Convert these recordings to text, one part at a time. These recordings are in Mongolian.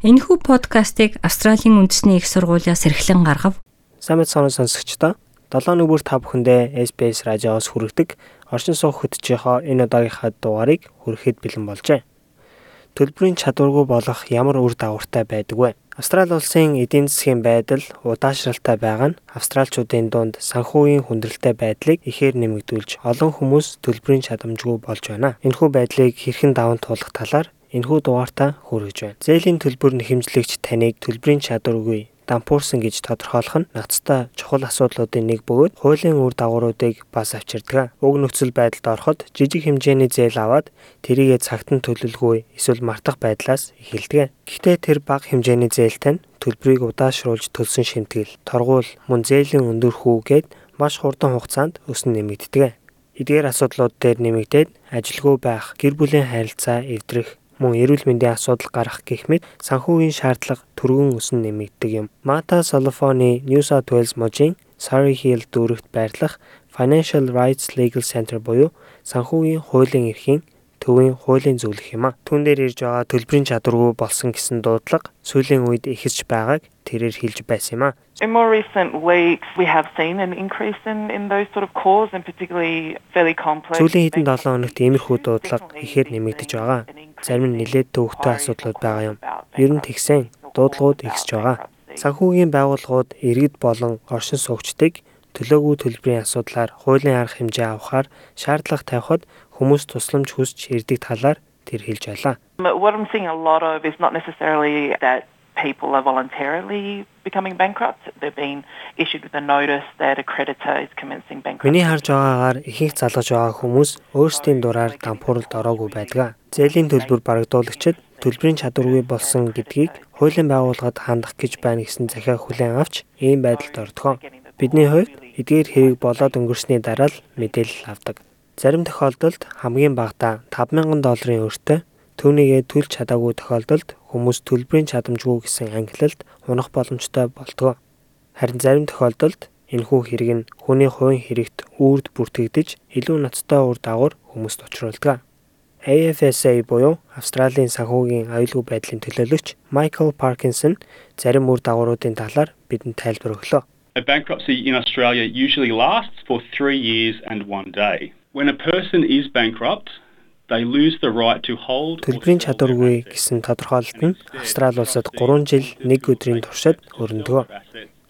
Энэхүү подкастыг Австралийн үндэсний их сургуулиас эрхлэн гаргав. Самэт сонон сонсогчдоо 7 нүгээр та бүхэндээ SBS радиоос хүргэдэг орчин суух хөтжийнхоо энэ удаагийнхаа дугаарыг хүрэхэд бэлэн болжээ. Төлбөрийн чадваргүй болох ямар үр дагавартай байдаг вэ? Австрали улсын эдийн засгийн байдал удаашралтай байгаа нь австралчуудын дунд санхүүгийн хүндрэлтэй байдлыг ихээр нэмэгдүүлж олон хүмүүс төлбөрийн чадамжгүй болж байна. Энэхүү байдлыг хэрхэн даван туулах талаар энэхүү дугаартаа хүргэж байна. Зээлийн төлбөр нэхэмжлэгч таныг төлбөрийн чадваргүй дампуурсан гэж тодорхойлох нь нацтай чухал асуудлуудын нэг бөгөөд хуулийн үр дагавруудыг бас авчирдаг. Уг нөхцөл байдалд ороход жижиг хэмжээний зээл аваад тэрийгэ цагт нь төлөлгүй эсвэл мартах байдлаас эхэлдэг. Гэхдээ тэр бага хэмжээний зээлтэй нь төлбөрийг удаашруулж төлсөн шимтгэл, торгуул, мөн зээлийн өндөр хүүгээд маш хурдан хугацаанд өснө нэмэгддэг. Эдгээр асуудлууд дээр нэмэгдээд ажилгүй байх, гэр бүлийн харилцаа эвдрэх, мөн эрүүл мэндийн асуудал гарах гэх мэт санхүүгийн шаардлага түргэн өсөн нэмэгддэг юм. Мата Солофоны New South Wales мужийн Surrey Hill дүүрэгт байрлах Financial Rights Legal Center буюу санхүүгийн хуулийн эрхийн төвийн хуулийн зөвлөх юм а. Түүн дээр ирж байгаа төлбөрийн чадваргүй болсон гэсэн дуудлага сүүлийн үед ихсэж байгааг тэрээр хэлж байсан юм а. In more recent weeks we have seen an increase in in those sort of calls and particularly fairly complex. Сүүлийн хэдэн 7 хоногт иймэрхүү дуудлага ихээр нэмэгдэж байгаа. Зарим нь нэлээд төвөгтэй асуудлууд байгаа юм. Ер нь тэгсэн дуудлагууд ихсэж байгаа. Санхүүгийн байгууллагууд иргэд болон оршин суугчдыг төлөөгүй төлбөрийн асуудлаар хуулийн арга хэмжээ авахар шаардлага тавихад хүмүүс тусламж хүсч ирдэг талаар тэр хэлж байлаа. What I'm seeing a lot of is not necessarily that people are voluntarily becoming bankrupt. They've been issued with a notice that a creditor is commencing bankruptcy. Миний харж байгаагаар ихэнх залгаж байгаа хүмүүс өөрсдийн дураар дампууралд ороогүй байдаг. Зээлийн төлбөр барагдуулагчид төлбөрийн чадваргүй болсон гэдгийг хуулийн байгууллагад хандах гэж байна гэсэн захиа хүлээн авч ийм байдалд ордгоо. Бидний хувьд эдгээр хэрэг болоод өнгөрсний дараа л мэдээлэл авдаг. Зарим тохиолдолд хамгийн багадаа 5000 долларын өртөө түүнийгээ төлж чадаагүй тохиолдолд хүмүүс төлбөрийн чадамжгүй гэсэн ангилалд унах боломжтой болдог. Харин зарим тохиолдолд энэхүү хэрэг нь хүний хувийн хэрэгт үрд бүртгэгдэж илүү ноцтой ур дагавар хүмүүст учруулдаг. AFSA буюу Австралийн санхүүгийн аюулгүй байдлын төлөөлөгч Michael Parkinson зарим үр дагавруудын талаар бидэнд тайлбар өглөө. A bankruptcy in Australia usually lasts for 3 years and 1 day. When a person is bankrupt, they lose the right to hold Төлбөрийн чадваргүй гэсэн тодорхойлолт нь Австрали улсад 3 жил 1 өдрийн туршид өрнөдгөө.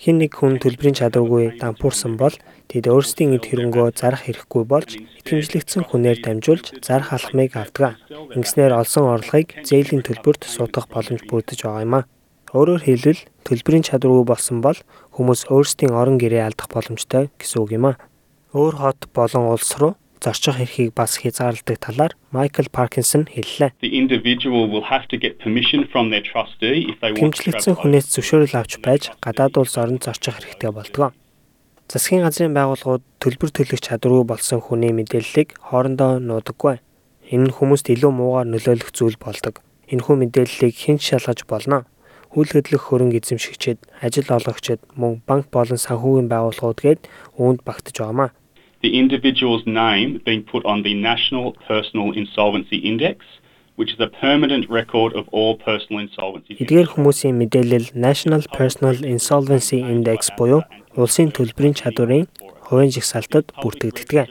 Хин нэг хүн төлбөрийн чадваргүй дампуурсан бол тэд өөрсдийн эд хөрөнгөө зарах хэрэггүй болж итгэмжлэгдсэн хүнээр дамжуулж зарах алхмыг авдаг. Ингэснээр олсон орлогыг зээлийн төлбөрт суудах боломж бүрдэж байгаа юм а. Өөрөөр хэлбэл төлбөрийн чадваргүй болсон бол хүмүүс өөрсдийн орон гэрээ алдах боломжтой гэсэн үг юм а. Өөр хот болон улс руу зорчих эрхийг бас хязгаарладаг талаар Майкл Паркинсон хэллээ. Хэмжлэгдсэн хүнээс зөвшөөрөл авч байж гадаад улс оронд зорчих хэрэгтэй болдгоо. Засгийн газрын байгууллагууд төлбөр төлөх чадваргүй болсон хүний мэдээллийг хоорондоо нуудаггүй. Энэ нь хүмүүст илүү муугаар нөлөөлөх зүйл болдог. Энэхүү мэдээллийг хэн ч шалгаж болно. Үйл хөдлөх хөрөнгө эзэмшигчид, ажил олгогчид, мөн банк болон санхүүгийн байгууллагууд гээд үүнд багтаж байгаамаа the individual's name being put on the National Personal Insolvency Index, which is a permanent record of all personal insolvencies. Эдгээр хүмүүсийн мэдээлэл National Personal Insolvency Index буюу улсын төлбөрийн чадварын хувийн жагсаалтад бүртгэгддэг.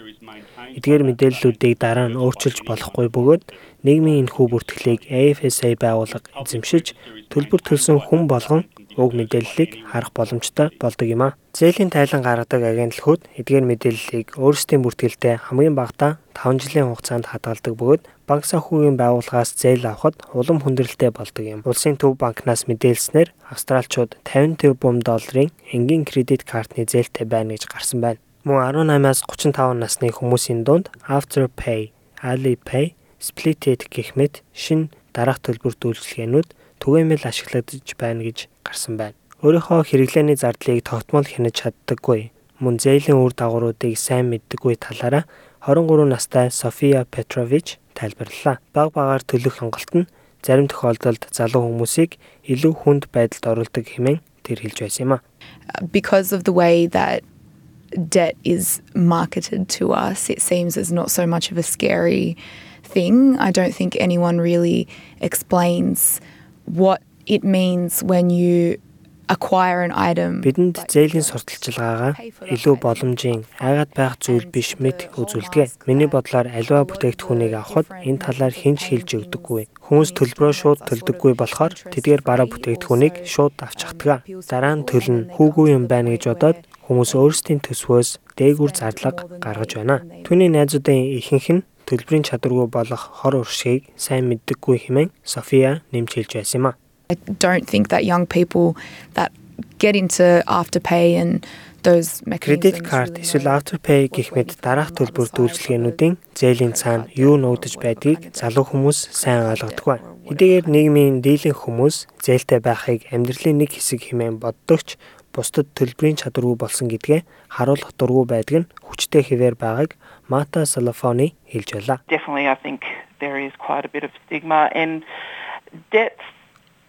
Эдгээр мэдээллүүдийг дараа нь өөрчилж болохгүй бөгөөд нийгмийн энэхүү бүртгэлийг AFSA байгууллага эзэмшиж төлбөр төлсөн хүн болгон уг мэдээллийг харах боломжтой болдог юм а. Зээлийн тайлан гаргадаг агентлагууд эдгээр мэдээллийг өөрсдийн бүртгэлтэй хамгийн багадаа 5 жилийн хугацаанд хадгалдаг бөгөөд банк санхүүгийн байгууллагаас зээл авахд улам хүндрэлтэй болдог юм. Улсын төв банкнаас мэдээлснээр австралчууд 50 тэрбум долларын энгийн кредит картны зээлтэй байна гэж гарсан байна. Мөн 18-аас 35 насны хүмүүсийн дунд Afterpay, Alipay, Splitit гэх мэт шин дараах төлбөр үйлчилгээнүүд түгээмэл ашиглагдаж байна гэж гарсан байна. Өөрийнхөө хэрэглээний зардлыг тогтмол хянаж чаддаггүй, мөн зээлийн үр дагавруудыг сайн мэддэггүй талаараа 23 настай София Петрович тайлбарллаа. Баг багаар төлөх хянгалт нь зарим тохиолдолд залуу хүмүүсийг илүү хүнд байдалд оруулдаг хэмээн тэр хэлж байсан юм а. Because of the way that debt is marketed to us, it seems as not so much of a scary thing. I don't think anyone really explains what it means when you acquire an item Бидэнд зээлийн сурталчилгаагаа илүү боломжийн айгаад байх зүйл биш мэт үзүүлдэг. Миний бодлоор аливаа бүтээгдэхүүнийг авахд энэ талаар хинч хэлж өгдөггүй. Хүмүүс төлбөрөө шууд төлдөггүй болохоор тэдгээр бараа бүтээгдэхүүнийг шууд авч чаддаг. Дараа нь төлнө хүүгүй юм байна гэж бодоод хүмүүс өөрсдийн төсвөөс дээгүр зарлага гаргаж байна. Түүний найзуудын ихэнх нь төлбөрийн чадваргүй болох хор уршиг сайн мэддэггүй хэмээн София нэмж хэлж байсан юм а. I don't think that young people that get into afterpay and those mechanisms карт really эсвэл Afterpay гэх мэт дараах төлбөр дүүлжлэгээнүүдийн зээлийн цаана юу нүүдэж байдгийг залуу хүмүүс сайн ойлгодоггүй. Хэдийгээр нийгмийн дийлэн хүмүүс зээлтэй байхыг амьдралын нэг хэсэг хэмээн боддогч бусдад төлбөрийн чадваргүй болсон гэдгээ харуулах дургүй байдаг нь хүчтэй хэвээр байгааг Мата Салафони хэлж байлаа. Definitely, I think there is quite a bit of stigma, and debts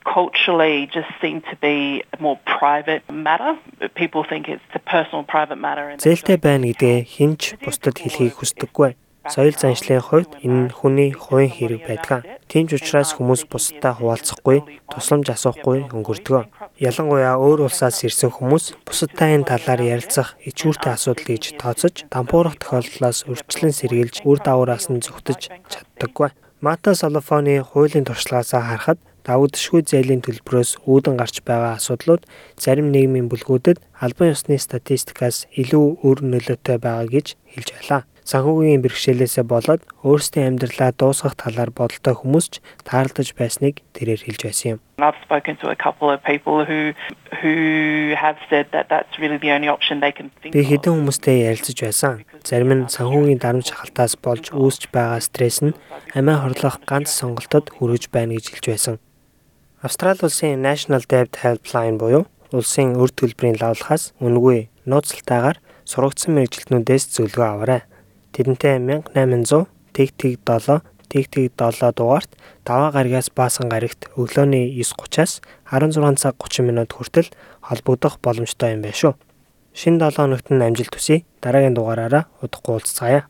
culturally just seem to be a more private matter. People think it's a personal, private matter. and Зээлтэй байна гэдгээ хинч бусдад хэлхийг хүсдэггүй. Соёл заншлын хувьд энэ нь хүний хувийн хэрэг байдаг. Тийм ч учраас хүмүүс бусдад хуваалцахгүй, тусламж асуухгүй өнгөрдөг. Ялангуяа өөр улсаас ирсэн хүмүүс бусадтай энэ талаар ярилцах ичүүртэй асуудал гэж тооцож, дампуурах тохиолдлоос урьдчилан сэргийлж, үр дагавраас нь зүгтэж чаддаггүй. Мата Солофоны хуулийн туршлагаасаа харахад давагдшгүй зээлийн төлбөрөөс үүдэн гарч байгаа асуудлууд зарим нийгмийн бүлгүүдэд албан ёсны статистикаас илүү өөр нөлөөтэй байгаа гэж хэлж байлаа. Санхүүгийн бэрхшээлээсээ болоод өөрсдийн амьдралаа дуусгах талаар бодолтой хүмүүс ч таарлаж байсныг тэрээр хэлж байсан юм. I've spoken to a couple of people who who have said that that's really the only option they can think Би хэдэн хүмүүстэй ярилцаж байсан. Зарим нь санхүүгийн дарамт шахалтаас болж үүсч байгаа стресс нь амиа хорлох ганц сонголтод хүрэж байна гэж хэлж байсан. Австрали улсын National Debt Helpline буюу улсын өр төлбөрийн лавлахаас үнгүй нууцлалтайгаар сургагдсан мэрэгжилтнүүдээс зөвлөгөө аваарай. Тэдэнтэй 1800 тэг тэг 7 тэг тэг 7 дугаарт даваа гарагаас баасан гарагт өглөөний 9:30-аас 16 цаг 30 минут хүртэл холбогдох боломжтой юм байна шүү. Шинэ 7 хоногт нь амжилт хүсье. Дараагийн дугаараараа удахгүй уулзцаая.